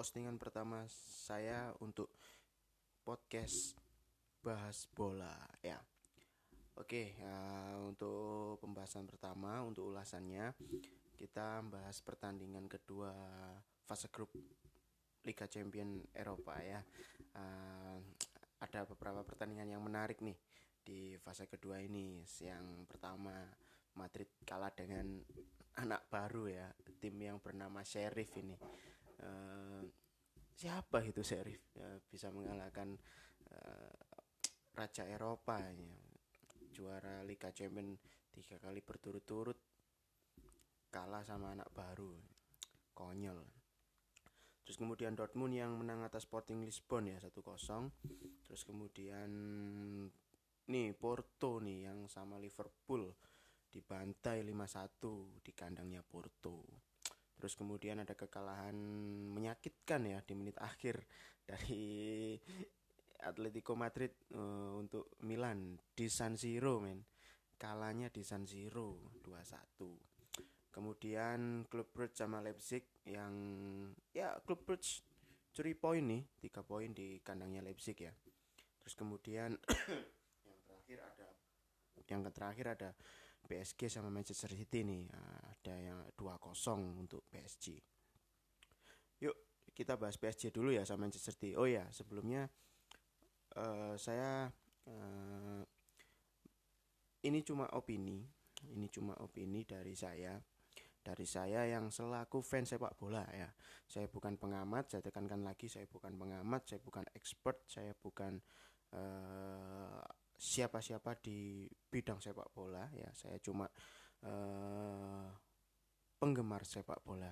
postingan pertama saya untuk podcast bahas bola ya. Oke, uh, untuk pembahasan pertama untuk ulasannya kita bahas pertandingan kedua fase grup Liga Champion Eropa ya. Uh, ada beberapa pertandingan yang menarik nih di fase kedua ini. Yang pertama Madrid kalah dengan anak baru ya, tim yang bernama Sheriff ini. Uh, siapa itu Sheriff ya, bisa mengalahkan uh, Raja Eropa ya juara Liga Champions tiga kali berturut-turut kalah sama anak baru konyol. Terus kemudian Dortmund yang menang atas Sporting Lisbon ya 1-0 terus kemudian nih Porto nih yang sama Liverpool dibantai 5-1 di kandangnya Porto terus kemudian ada kekalahan menyakitkan ya di menit akhir dari Atletico Madrid uh, untuk Milan. Di San Siro men. Kalahnya di San Siro 2-1 kemudian klub Brugge sama Leipzig yang ya klub Brugge curi poin nih 3 poin di kandangnya Leipzig ya. Terus kemudian yang terakhir ada yang terakhir ada PSG sama Manchester City nih. Ada yang 2-0 untuk PSG yuk kita bahas PSG dulu ya sama Manchester City. Oh ya sebelumnya uh, saya uh, ini cuma opini. Ini cuma opini dari saya. Dari saya yang selaku fans sepak bola ya. Saya bukan pengamat saya tekankan lagi saya bukan pengamat saya bukan expert saya bukan uh, siapa-siapa di bidang sepak bola ya saya cuma uh, penggemar sepak bola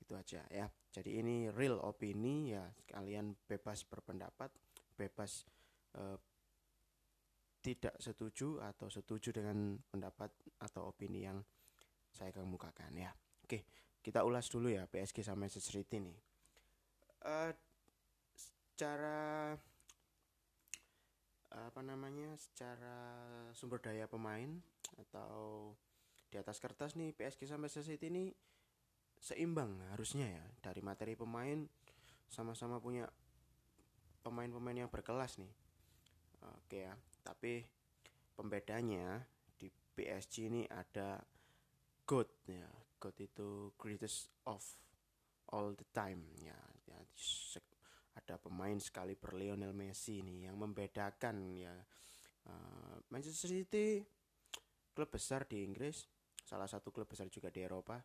itu aja ya jadi ini real opini ya kalian bebas berpendapat bebas eh, tidak setuju atau setuju dengan pendapat atau opini yang saya kemukakan ya. Oke, kita ulas dulu ya PSG sama Manchester City nih. Uh, secara apa namanya? Secara sumber daya pemain atau di atas kertas nih PSG Manchester City ini seimbang harusnya ya. Dari materi pemain sama-sama punya pemain-pemain yang berkelas nih. Oke ya tapi pembedanya di PSG ini ada God ya. God itu greatest of all the time ya, ya ada pemain sekali per Lionel Messi nih yang membedakan ya. Uh, Manchester City klub besar di Inggris salah satu klub besar juga di Eropa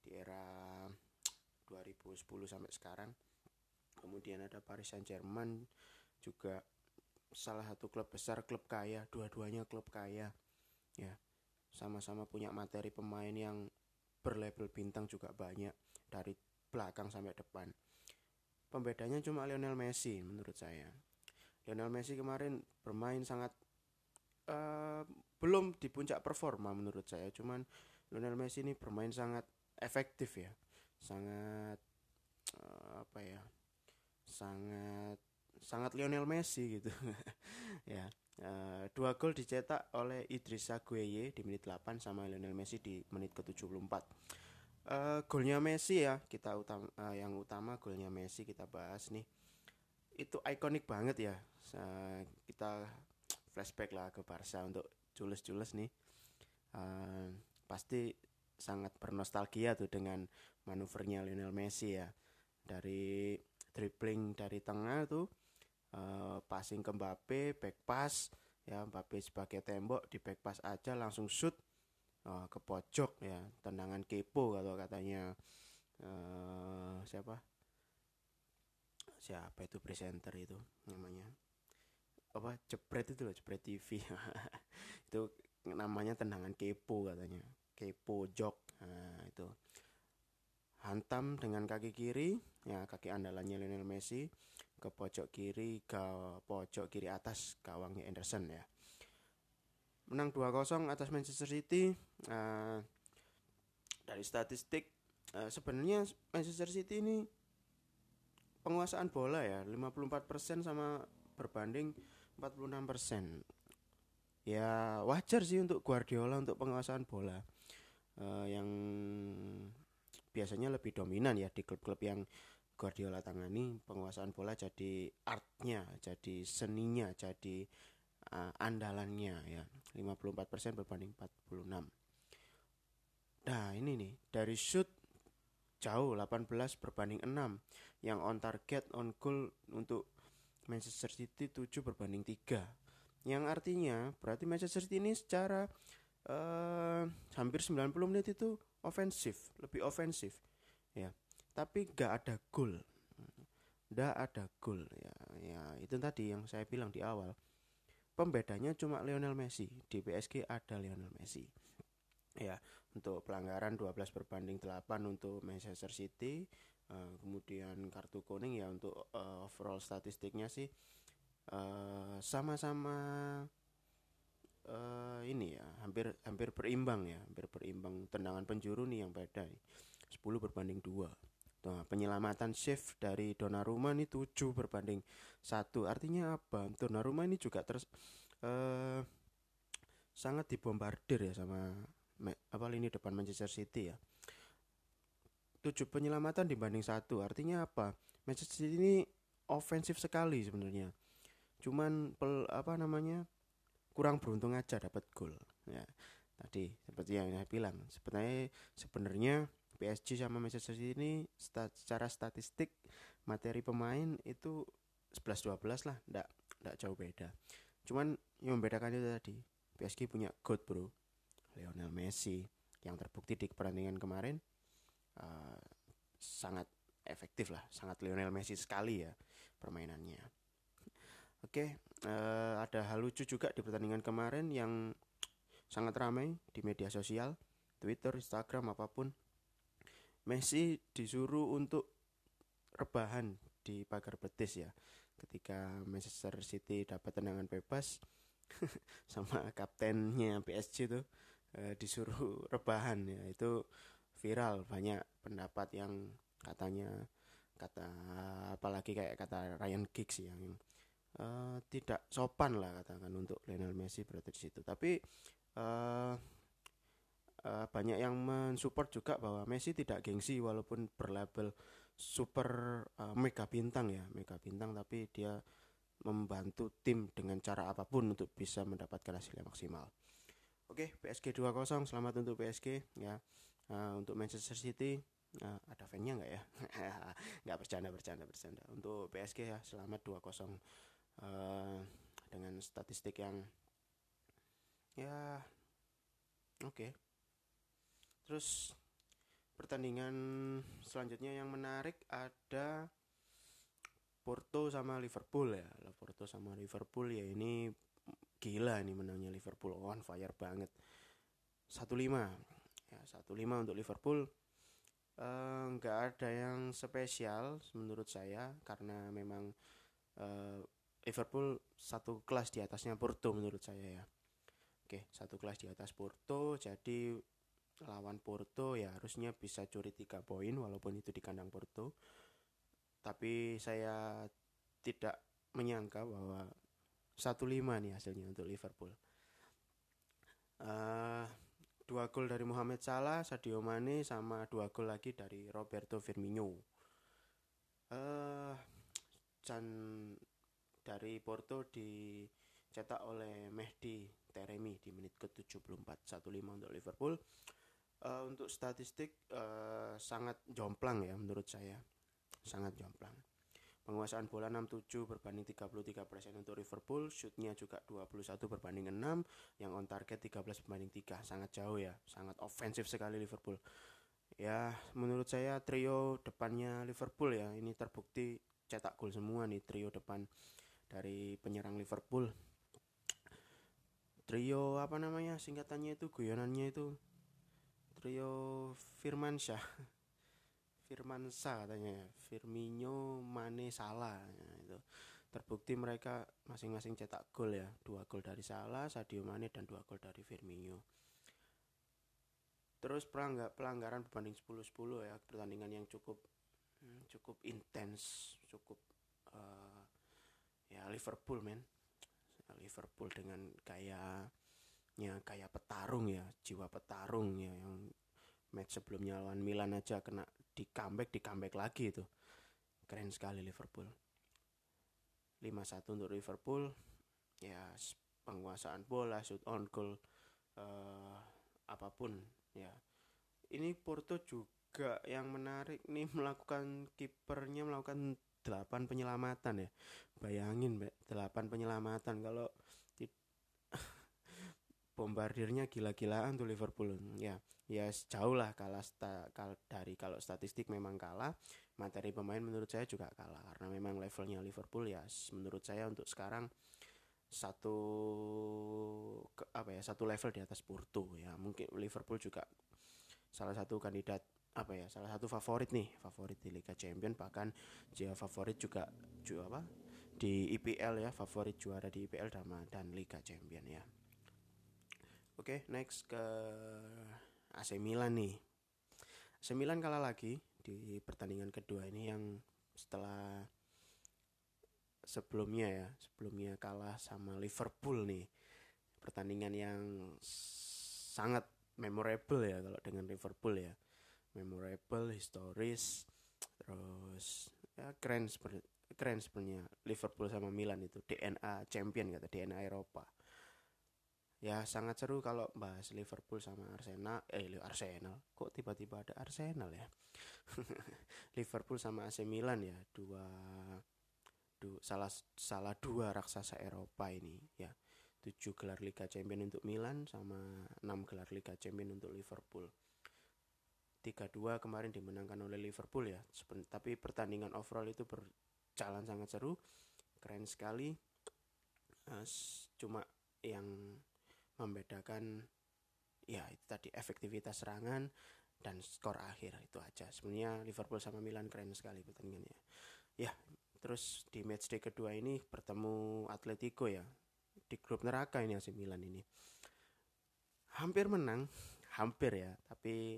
di era 2010 sampai sekarang. Kemudian ada Paris Saint Germain juga salah satu klub besar klub kaya dua-duanya klub kaya ya. Sama-sama punya materi pemain yang berlabel bintang juga banyak dari belakang sampai depan pembedanya cuma Lionel Messi menurut saya. Lionel Messi kemarin bermain sangat uh, belum di puncak performa menurut saya. Cuman Lionel Messi ini bermain sangat efektif ya. Sangat uh, apa ya sangat sangat Lionel Messi gitu. Ya uh, dua gol dicetak oleh Idrissa Gueye di menit 8 sama Lionel Messi di menit ke 74 uh, golnya Messi ya. Kita utama uh, yang utama golnya Messi kita bahas nih. Itu ikonik banget ya. Uh, kita flashback lah ke Barca untuk Jules-Jules nih. Uh, pasti sangat bernostalgia tuh dengan manuvernya Lionel Messi ya. Dari dribbling dari tengah tuh uh, passing ke Mbappe back pass. Ya Mbappe sebagai tembok di back pass aja langsung shoot uh, ke pojok ya tendangan kepo kalau katanya. Uh, siapa? Siapa itu presenter itu namanya? Apa? Jepret itu loh jepret TV itu namanya tendangan kepo katanya. Kepo jok. Nah, itu. Hantam dengan kaki kiri ya kaki andalannya Lionel Messi. Ke pojok kiri ke pojok kiri atas gawangnya Anderson ya menang 2-0 atas Manchester City. Uh, dari statistik uh, sebenarnya Manchester City ini penguasaan bola ya 54% sama berbanding 46% ya wajar sih untuk Guardiola untuk penguasaan bola uh, yang biasanya lebih dominan ya di klub-klub yang Guardiola tangani. Penguasaan bola jadi artnya jadi seninya jadi uh, andalannya ya 54% berbanding 46 nah ini nih dari shoot jauh 18 berbanding 6 yang on target on goal untuk Manchester City 7 berbanding 3 yang artinya berarti Manchester City ini secara uh, hampir 90 menit itu ofensif lebih ofensif ya. Tapi gak ada gol gak ada gol ya. Ya itu tadi yang saya bilang di awal pembedanya cuma Lionel Messi. Di PSG ada Lionel Messi. Ya untuk pelanggaran 12 berbanding 8 untuk Manchester City uh, kemudian kartu kuning ya untuk uh, overall statistiknya sih sama sama-sama uh, ini ya hampir hampir berimbang ya hampir berimbang. Tendangan penjuru nih yang beda 10 berbanding 2 Nah, penyelamatan save dari Donnarumma ini 7 berbanding satu. Artinya apa? Donnarumma ini juga terus uh, sangat dibombardir ya sama apa lini depan Manchester City ya. 7 penyelamatan dibanding satu. Artinya apa? Manchester City ini ofensif sekali sebenarnya. Cuman pel, apa namanya? kurang beruntung aja dapat gol ya. Tadi seperti yang saya bilang, sebenarnya sebenarnya PSG sama Manchester City ini secara statistik materi pemain itu 11-12 lah, ndak ndak jauh beda. Cuman yang membedakan itu tadi, PSG punya god bro, Lionel Messi yang terbukti di pertandingan kemarin uh, sangat efektif lah, sangat Lionel Messi sekali ya permainannya. Oke, okay, uh, ada hal lucu juga di pertandingan kemarin yang sangat ramai di media sosial, Twitter, Instagram apa pun Messi disuruh untuk rebahan di pagar betis ya. Ketika Manchester City dapat tendangan bebas sama kaptennya PSG tuh e, disuruh rebahan ya. Itu viral banyak pendapat yang katanya kata apalagi kayak kata Ryan Giggs yang e, tidak sopan lah katakan untuk Lionel Messi berada di situ. Tapi e, uh, banyak yang mensupport juga bahwa Messi tidak gengsi walaupun berlabel super uh, mega bintang ya mega bintang tapi dia membantu tim dengan cara apa pun untuk bisa mendapatkan hasil yang maksimal. Oke, PSG 2-0 selamat untuk PSG ya. Uh, untuk Manchester City uh, ada fan-nya nggak ya? nggak bercanda bercanda bercanda. Untuk PSG ya selamat 2-0 uh, dengan statistik yang ya oke. Okay. Terus pertandingan selanjutnya yang menarik ada Porto sama Liverpool ya. Porto sama Liverpool ya ini gila nih menangnya Liverpool on fire banget. 1-5. Ya, 1-5 untuk Liverpool. Enggak uh, ada yang spesial menurut saya karena memang uh, Liverpool satu kelas di atasnya Porto menurut saya ya. Oke, satu kelas di atas Porto jadi lawan Porto ya harusnya bisa curi tiga poin walaupun itu di kandang Porto. Tapi saya tidak menyangka bahwa satu lima nih hasilnya untuk Liverpool. Uh, dua gol dari Mohamed Salah, Sadio Mane sama dua gol lagi dari Roberto Firmino. Uh, dan dari Porto dicetak oleh Mehdi Teremi di menit ke-74 1-5 untuk Liverpool uh, untuk statistik uh, sangat jomplang ya menurut saya. Sangat jomplang. Penguasaan bola 67 berbanding 33 persen untuk Liverpool shootnya juga 21 berbanding 6 yang on target 13 berbanding 3 sangat jauh ya sangat ofensif sekali Liverpool. Ya menurut saya trio depannya Liverpool ya ini terbukti cetak gol semua nih trio depan dari penyerang Liverpool. Trio apa namanya singkatannya itu guyonannya itu trio Firmansyah. Firmansa katanya Firmino Mane Salah nah, itu. Terbukti mereka masing-masing cetak gol ya. Dua gol dari Salah Sadio Mane dan dua gol dari Firmino. Terus pelanggar pelanggaran berbanding 10-10 ya. Pertandingan yang cukup hmm, cukup intens cukup uh, ya Liverpool men. Liverpool dengan kayak ya kayak petarung ya jiwa petarung ya yang match sebelumnya lawan Milan aja kena di comeback di comeback lagi itu. Keren sekali Liverpool. 5-1 untuk Liverpool. Ya penguasaan bola shoot on goal uh, apa pun ya. Ini Porto juga yang menarik nih melakukan kipernya melakukan delapan penyelamatan ya. Bayangin mbak delapan penyelamatan. Kalau bombardirnya gila-gilaan tuh Liverpool. Ya ya jauh lah kalah sta, kal, dari kalau statistik memang kalah materi pemain menurut saya juga kalah. Karena memang levelnya Liverpool ya menurut saya untuk sekarang satu ke, apa ya satu level di atas Porto. Ya mungkin Liverpool juga salah satu kandidat apa ya salah satu favorit nih favorit di Liga Champion. Bahkan dia favorit juga juga apa di IPL ya favorit juara di IPL dan, dan Liga Champion ya Oke, okay, next ke AC Milan nih. AC Milan kalah lagi di pertandingan kedua ini yang setelah sebelumnya ya, sebelumnya kalah sama Liverpool nih. Pertandingan yang sangat memorable ya kalau dengan Liverpool ya. Memorable, historis, terus ya keren seperti keren sebenarnya Liverpool sama Milan itu DNA champion kata DNA Eropa ya sangat seru kalau bahas Liverpool sama Arsenal. Eh Arsenal. Kok tiba-tiba ada Arsenal ya? Liverpool sama AC Milan ya. Dua du, salah salah dua raksasa Eropa ini ya. Tujuh gelar Liga Champion untuk Milan sama enam gelar Liga Champion untuk Liverpool. Tiga dua kemarin dimenangkan oleh Liverpool ya. Tapi pertandingan overall itu berjalan sangat seru. Keren sekali. Cuma yang membedakan ya itu tadi efektivitas serangan dan skor akhir itu aja. Sebenarnya Liverpool sama Milan keren sekali pertandingannya. Ya terus di match day kedua ini bertemu Atletico ya di grup neraka ini AC Milan ini. Hampir menang hampir ya tapi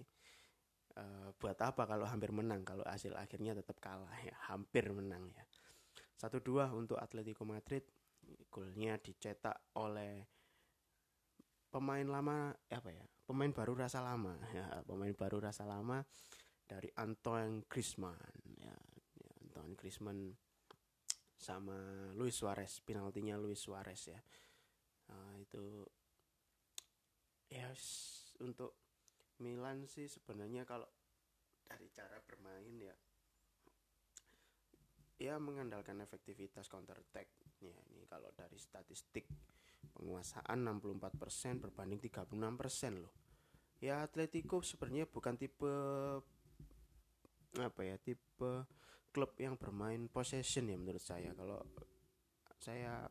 uh, buat apa kalau hampir menang kalau hasil akhirnya tetap kalah ya hampir menang ya. Satu dua untuk Atletico Madrid golnya dicetak oleh pemain lama apa ya pemain baru rasa lama ya pemain baru rasa lama dari Antoine Griezmann ya, ya Antoine Griezmann sama Luis Suarez penaltinya Luis Suarez ya. Nah, itu ya untuk Milan sih sebenarnya kalau dari cara bermain ya ya mengandalkan efektivitas counter attack ya ini kalau dari statistik penguasaan 64% berbanding 36% loh. Ya Atletico sebenarnya bukan tipe apa ya tipe klub yang bermain possession ya menurut saya. Kalau saya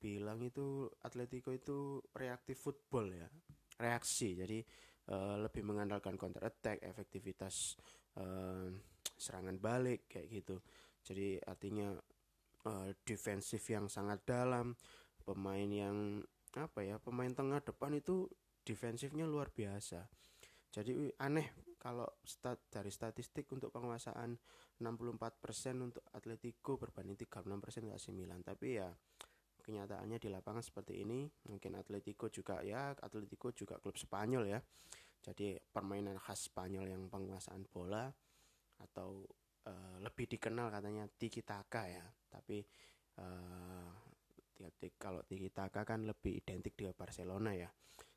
bilang itu Atletico itu reaktif football ya reaksi. Jadi uh, lebih mengandalkan counter attack efektivitas uh, serangan balik kayak gitu. Jadi artinya uh, defensif yang sangat dalam pemain yang apa ya pemain tengah depan itu defensifnya luar biasa. Jadi aneh kalau stat dari statistik untuk penguasaan 64% untuk Atletico berbanding 36% untuk AC Milan. Tapi ya kenyataannya di lapangan seperti ini mungkin Atletico juga ya Atletico juga klub Spanyol ya. Jadi permainan khas Spanyol yang penguasaan bola atau uh, lebih dikenal katanya tiki taka ya. Tapi uh, kalau Tiki Taka kan lebih identik dengan Barcelona ya.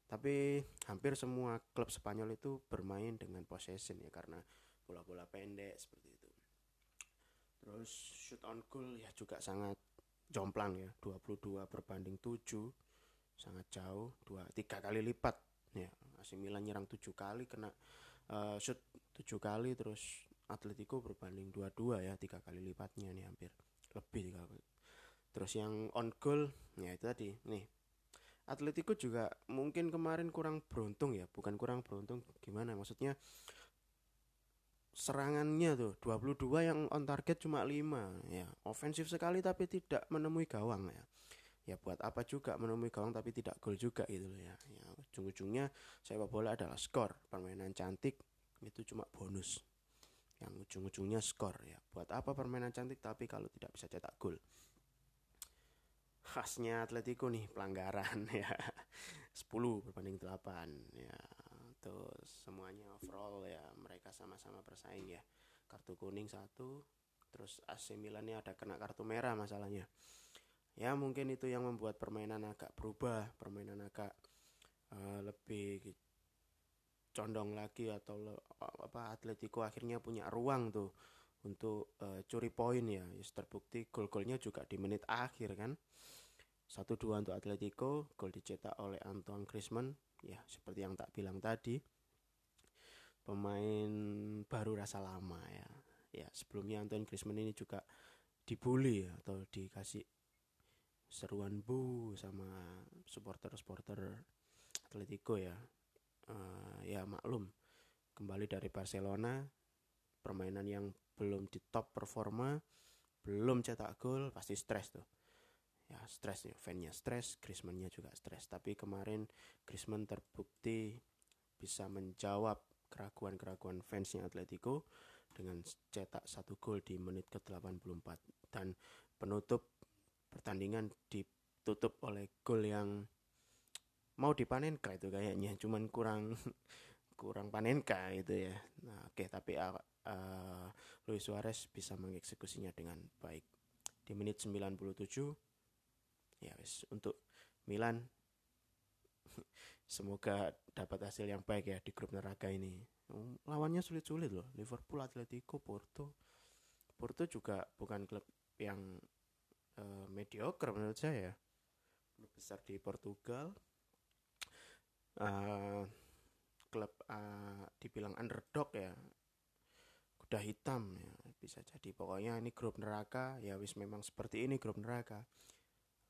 Tapi hampir semua klub Spanyol itu bermain dengan possession ya karena bola-bola pendek seperti itu. Terus shoot on goal ya juga sangat jomplang ya. 22 berbanding 7 sangat jauh. Dua tiga kali lipat ya. AC Milan nyerang tujuh kali kena uh, shoot tujuh kali terus Atletico berbanding dua-dua ya tiga kali lipatnya nih hampir. Lebih terus yang on goal ya itu tadi. Nih Atletico juga mungkin kemarin kurang beruntung ya bukan kurang beruntung gimana? Maksudnya serangannya tuh 22 yang on target cuma 5 ya. Ofensif sekali tapi tidak menemui gawang ya. Ya buat apa juga menemui gawang tapi tidak gol juga gitu loh ya. Ya ujung-ujungnya sepak bola adalah skor permainan cantik itu cuma bonus. Yang ujung-ujungnya skor ya. Buat apa permainan cantik tapi kalau tidak bisa cetak gol khasnya Atletico nih pelanggaran ya. 10 berbanding 8 ya. Terus semuanya overall ya mereka sama-sama bersaing ya. Kartu kuning satu terus AC Milan ini ada kena kartu merah masalahnya. Ya mungkin itu yang membuat permainan agak berubah permainan agak uh, lebih condong lagi atau le, apa Atletico akhirnya punya ruang tuh untuk uh, curi poin ya. Terbukti gol-golnya juga di menit akhir kan satu dua untuk Atletico gol dicetak oleh Antoine Griezmann. Ya seperti yang tak bilang tadi pemain baru rasa lama ya. Ya sebelumnya Antoine Griezmann ini juga dibully ya, atau dikasih seruan bu sama supporter-supporter Atletico ya. Uh, ya maklum kembali dari Barcelona permainan yang belum di top performa belum cetak gol pasti stres tuh ya stres nih fansnya stres Griezmannnya juga stres. Tapi kemarin Griezmann terbukti bisa menjawab keraguan-keraguan fansnya Atletico dengan cetak satu gol di menit ke-84 dan penutup pertandingan ditutup oleh gol yang mau dipanen itu kayaknya. Cuman kurang kurang panenka itu ya. Nah oke okay, tapi uh, Luis Suarez bisa mengeksekusinya dengan baik. Di menit 97 ya wis. Untuk Milan semoga dapat hasil yang baik ya di grup neraka ini. Lawannya sulit-sulit loh. Liverpool Atletico Porto. Porto juga bukan klub yang uh, mediocre menurut saya klub besar di Portugal. Uh, klub uh, dibilang underdog ya. Kuda hitam ya bisa jadi. Pokoknya ini grup neraka. Ya wis memang seperti ini grup neraka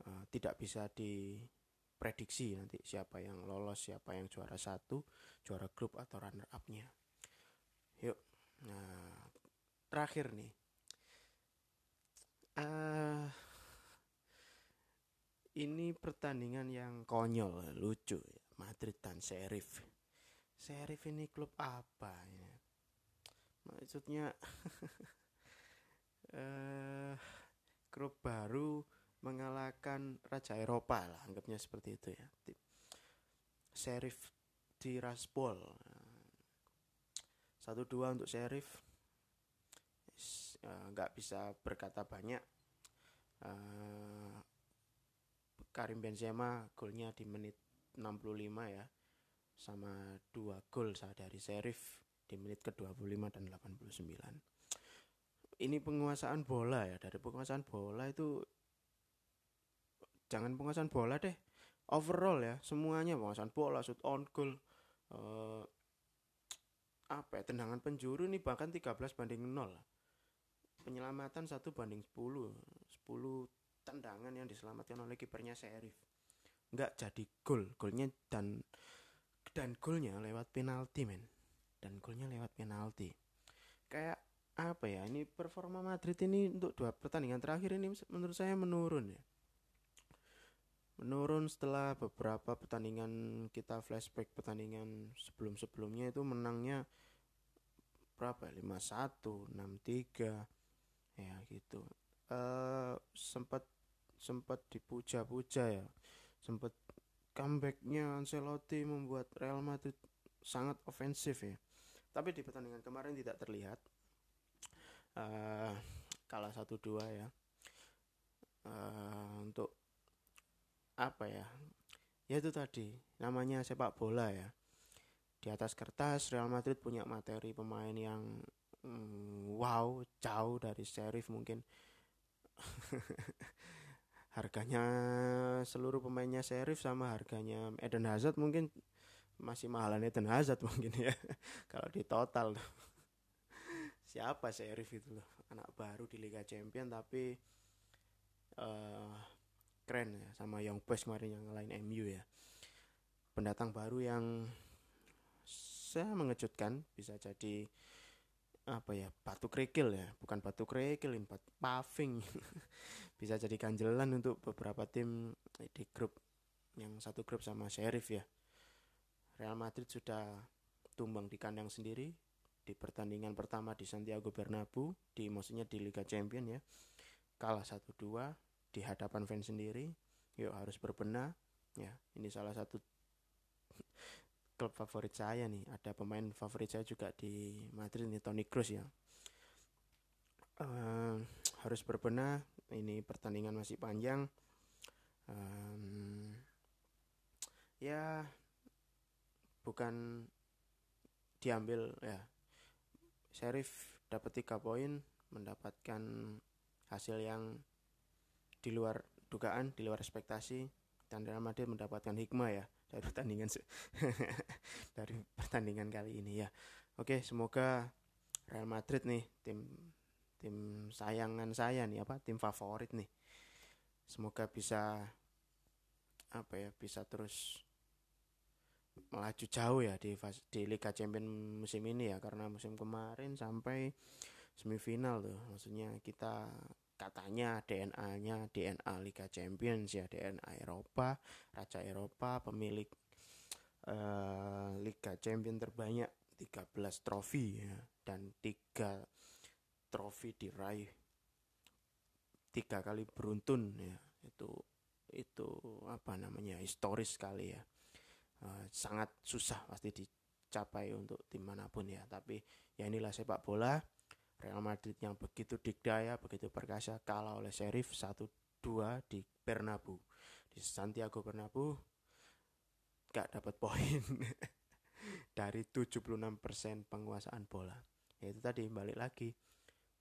uh, tidak bisa diprediksi nanti siapa yang lolos siapa yang juara satu juara grup atau runner upnya yuk nah terakhir nih. Uh, ini pertandingan yang konyol lucu ya Madrid dan Sheriff. Sheriff ini klub apa ya maksudnya uh, klub baru mengalahkan Raja Eropa lah anggapnya seperti itu ya. Sheriff Tiraspol. Satu dua untuk Sheriff. Eh, nggak uh, bisa berkata banyak. Uh, Karim Benzema golnya di menit 65 ya sama dua gol dari Sheriff di menit ke-25 dan 89 ini penguasaan bola ya dari penguasaan bola itu jangan penguasaan bola deh. Overall ya semuanya penguasaan bola shoot on goal uh, apa ya tendangan penjuru ini bahkan 13 banding 0 penyelamatan satu banding 10 10 tendangan yang diselamatkan oleh kipernya Sheriff. Nggak jadi gol golnya dan dan golnya lewat penalti men. Dan golnya lewat penalti. Kayak apa ya ini performa Madrid ini untuk dua pertandingan terakhir ini menurut saya menurun ya menurun setelah beberapa pertandingan kita flashback pertandingan sebelum-sebelumnya itu menangnya berapa ya? 5-1, 6-3 ya gitu. Uh, sempat sempat dipuja-puja ya. Sempat comebacknya Ancelotti membuat Real Madrid sangat ofensif ya. Tapi di pertandingan kemarin tidak terlihat. Uh, kalah 1-2 ya. Uh, untuk apa ya ya itu tadi namanya sepak bola ya. Di atas kertas Real Madrid punya materi pemain yang mm, wow jauh dari Sheriff mungkin. Harganya seluruh pemainnya Sheriff sama harganya Eden Hazard mungkin masih mahalan Eden Hazard mungkin ya kalau di total. Siapa Sheriff itu loh anak baru di Liga Champion tapi uh, keren ya sama yang Boys kemarin yang lain MU ya. Pendatang baru yang saya mengejutkan bisa jadi apa ya batu kerikil ya. Bukan batu kerikil empat paving bisa jadi ganjelan untuk beberapa tim di grup yang satu grup sama Sheriff ya. Real Madrid sudah tumbang di kandang sendiri di pertandingan pertama di Santiago Bernabeu di maksudnya di Liga Champion ya. Kalah 1-2 di hadapan fans sendiri yuk harus berbenah. Ya ini salah satu klub favorit saya nih. Ada pemain favorit saya juga di Madrid nih Toni Kroos ya. Uh, harus berbenah. Ini pertandingan masih panjang. Um, ya bukan diambil ya. Sheriff dapat tiga poin mendapatkan hasil yang di luar dugaan, di luar ekspektasi dan Real Madrid mendapatkan hikmah ya dari pertandingan dari pertandingan kali ini ya. Oke, semoga Real Madrid nih tim tim sayangan saya nih apa tim favorit nih. Semoga bisa apa ya bisa terus melaju jauh ya di di Liga Champions musim ini ya karena musim kemarin sampai semifinal tuh. Maksudnya kita katanya DNA-nya DNA Liga Champions ya DNA Eropa Raja Eropa pemilik uh, Liga Champions terbanyak 13 trofi ya dan tiga trofi diraih tiga kali beruntun ya. Itu itu apa namanya historis sekali ya. Uh, sangat susah pasti dicapai untuk tim mana pun ya. Tapi ya inilah sepak bola Real Madrid yang begitu dikdaya, begitu perkasa kalah oleh Sheriff 1-2 di Bernabeu. Di Santiago Bernabeu gak dapat poin dari 76% penguasaan bola. Ya itu tadi balik lagi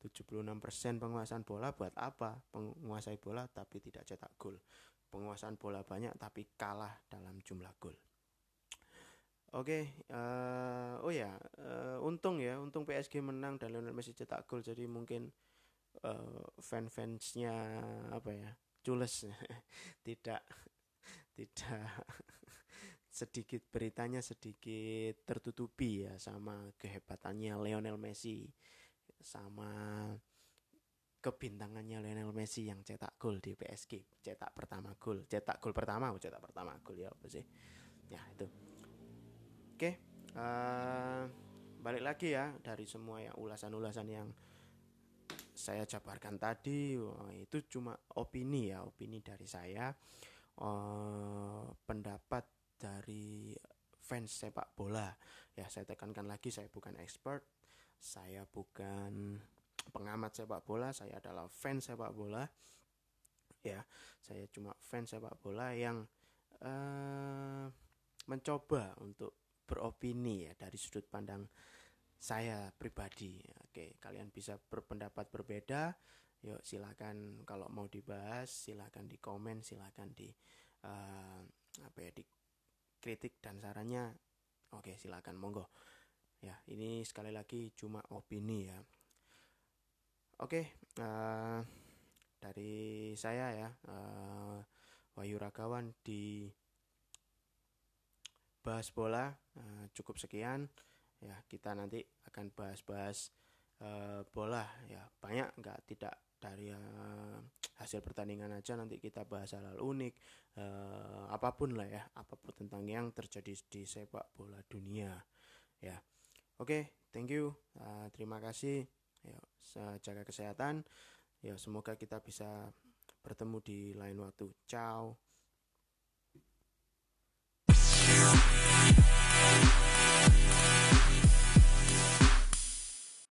76% penguasaan bola buat apa? Penguasai bola tapi tidak cetak gol. Penguasaan bola banyak tapi kalah dalam jumlah gol. Oke, uh, oh ya, uh, untung ya, untung PSG menang dan Lionel Messi cetak gol, jadi mungkin uh, fan-fansnya apa ya, cules, tidak, tidak sedikit beritanya sedikit tertutupi ya sama kehebatannya Lionel Messi, sama kebintangannya Lionel Messi yang cetak gol di PSG, cetak pertama gol, cetak gol pertama, oh, cetak pertama gol ya apa sih, ya itu. Oke, uh, balik lagi ya dari semua yang ulasan-ulasan yang saya jabarkan tadi, oh, itu cuma opini ya, opini dari saya, uh, pendapat dari fans sepak bola. Ya, saya tekankan lagi, saya bukan expert, saya bukan pengamat sepak bola, saya adalah fans sepak bola. Ya, saya cuma fans sepak bola yang uh, mencoba untuk beropini ya dari sudut pandang saya pribadi. Oke, kalian bisa berpendapat berbeda. Yuk silakan kalau mau dibahas silakan di komen, silakan di uh, apa ya di kritik dan sarannya. Oke, silakan monggo. Ya, ini sekali lagi cuma opini ya. Oke, uh, dari saya ya, uh, Wahyu Ragawan di bahas bola uh, cukup sekian. Ya kita nanti akan bahas-bahas uh, bola. Ya banyak nggak tidak dari uh, hasil pertandingan aja. Nanti kita bahas hal, -hal unik uh, apa pun lah ya apa pun tentang yang terjadi di sepak bola dunia. Ya oke okay, thank you. Uh, terima kasih. Ya jaga kesehatan. Ya semoga kita bisa bertemu di lain waktu. Ciao